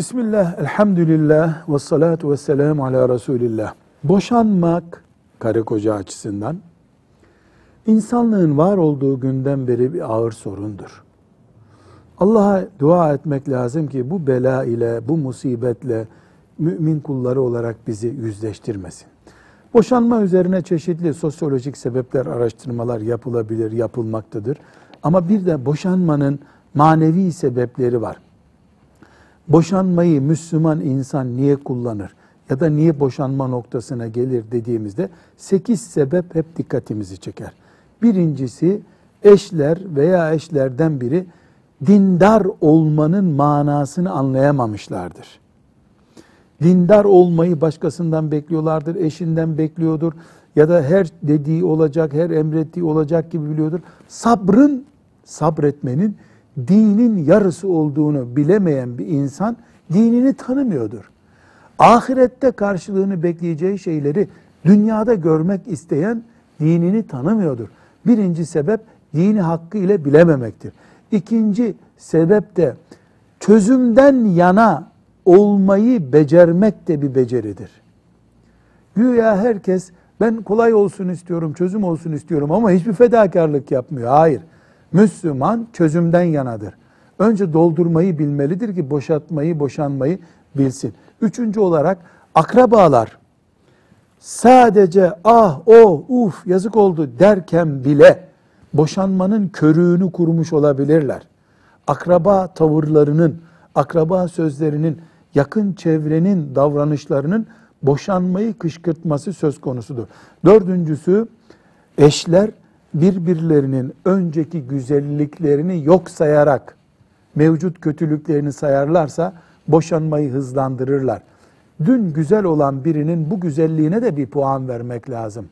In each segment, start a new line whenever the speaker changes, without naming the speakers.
Bismillah, elhamdülillah, ve salatu ve selamu ala Resulillah. Boşanmak, karı koca açısından, insanlığın var olduğu günden beri bir ağır sorundur. Allah'a dua etmek lazım ki bu bela ile, bu musibetle mümin kulları olarak bizi yüzleştirmesin. Boşanma üzerine çeşitli sosyolojik sebepler, araştırmalar yapılabilir, yapılmaktadır. Ama bir de boşanmanın manevi sebepleri var. Boşanmayı Müslüman insan niye kullanır ya da niye boşanma noktasına gelir dediğimizde sekiz sebep hep dikkatimizi çeker. Birincisi eşler veya eşlerden biri dindar olmanın manasını anlayamamışlardır. Dindar olmayı başkasından bekliyorlardır, eşinden bekliyordur ya da her dediği olacak, her emrettiği olacak gibi biliyordur. Sabrın, sabretmenin dinin yarısı olduğunu bilemeyen bir insan dinini tanımıyordur. Ahirette karşılığını bekleyeceği şeyleri dünyada görmek isteyen dinini tanımıyordur. Birinci sebep dini hakkı ile bilememektir. İkinci sebep de çözümden yana olmayı becermek de bir beceridir. Güya herkes ben kolay olsun istiyorum, çözüm olsun istiyorum ama hiçbir fedakarlık yapmıyor. Hayır. Müslüman çözümden yanadır. Önce doldurmayı bilmelidir ki boşaltmayı, boşanmayı bilsin. Üçüncü olarak akrabalar sadece ah o uf yazık oldu derken bile boşanmanın körüğünü kurmuş olabilirler. Akraba tavırlarının, akraba sözlerinin, yakın çevrenin davranışlarının boşanmayı kışkırtması söz konusudur. Dördüncüsü eşler birbirlerinin önceki güzelliklerini yok sayarak mevcut kötülüklerini sayarlarsa boşanmayı hızlandırırlar. Dün güzel olan birinin bu güzelliğine de bir puan vermek lazım.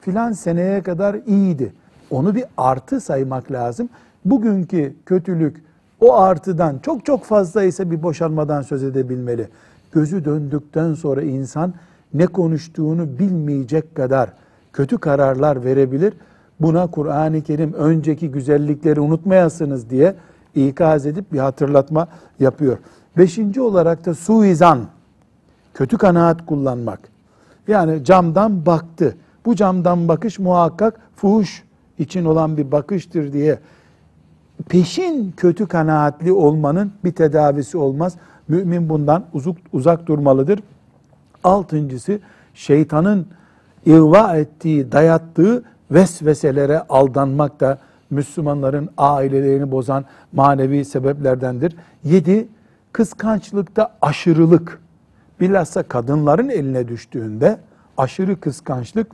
Filan seneye kadar iyiydi. Onu bir artı saymak lazım. Bugünkü kötülük o artıdan çok çok fazla ise bir boşanmadan söz edebilmeli. Gözü döndükten sonra insan ne konuştuğunu bilmeyecek kadar kötü kararlar verebilir. Buna Kur'an-ı Kerim önceki güzellikleri unutmayasınız diye ikaz edip bir hatırlatma yapıyor. Beşinci olarak da suizan, kötü kanaat kullanmak. Yani camdan baktı. Bu camdan bakış muhakkak fuhuş için olan bir bakıştır diye peşin kötü kanaatli olmanın bir tedavisi olmaz. Mümin bundan uzak, uzak durmalıdır. Altıncısı şeytanın ihva ettiği, dayattığı vesveselere aldanmak da Müslümanların ailelerini bozan manevi sebeplerdendir. Yedi, kıskançlıkta aşırılık. Bilhassa kadınların eline düştüğünde aşırı kıskançlık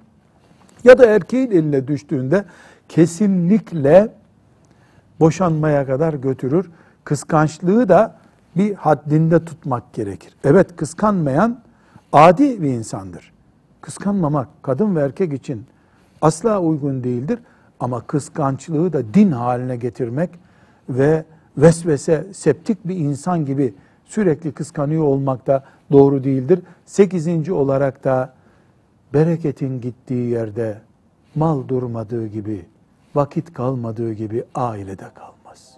ya da erkeğin eline düştüğünde kesinlikle boşanmaya kadar götürür. Kıskançlığı da bir haddinde tutmak gerekir. Evet kıskanmayan adi bir insandır. Kıskanmamak kadın ve erkek için asla uygun değildir. Ama kıskançlığı da din haline getirmek ve vesvese, septik bir insan gibi sürekli kıskanıyor olmak da doğru değildir. Sekizinci olarak da bereketin gittiği yerde mal durmadığı gibi, vakit kalmadığı gibi ailede kalmaz.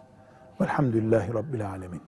Velhamdülillahi Rabbil Alemin.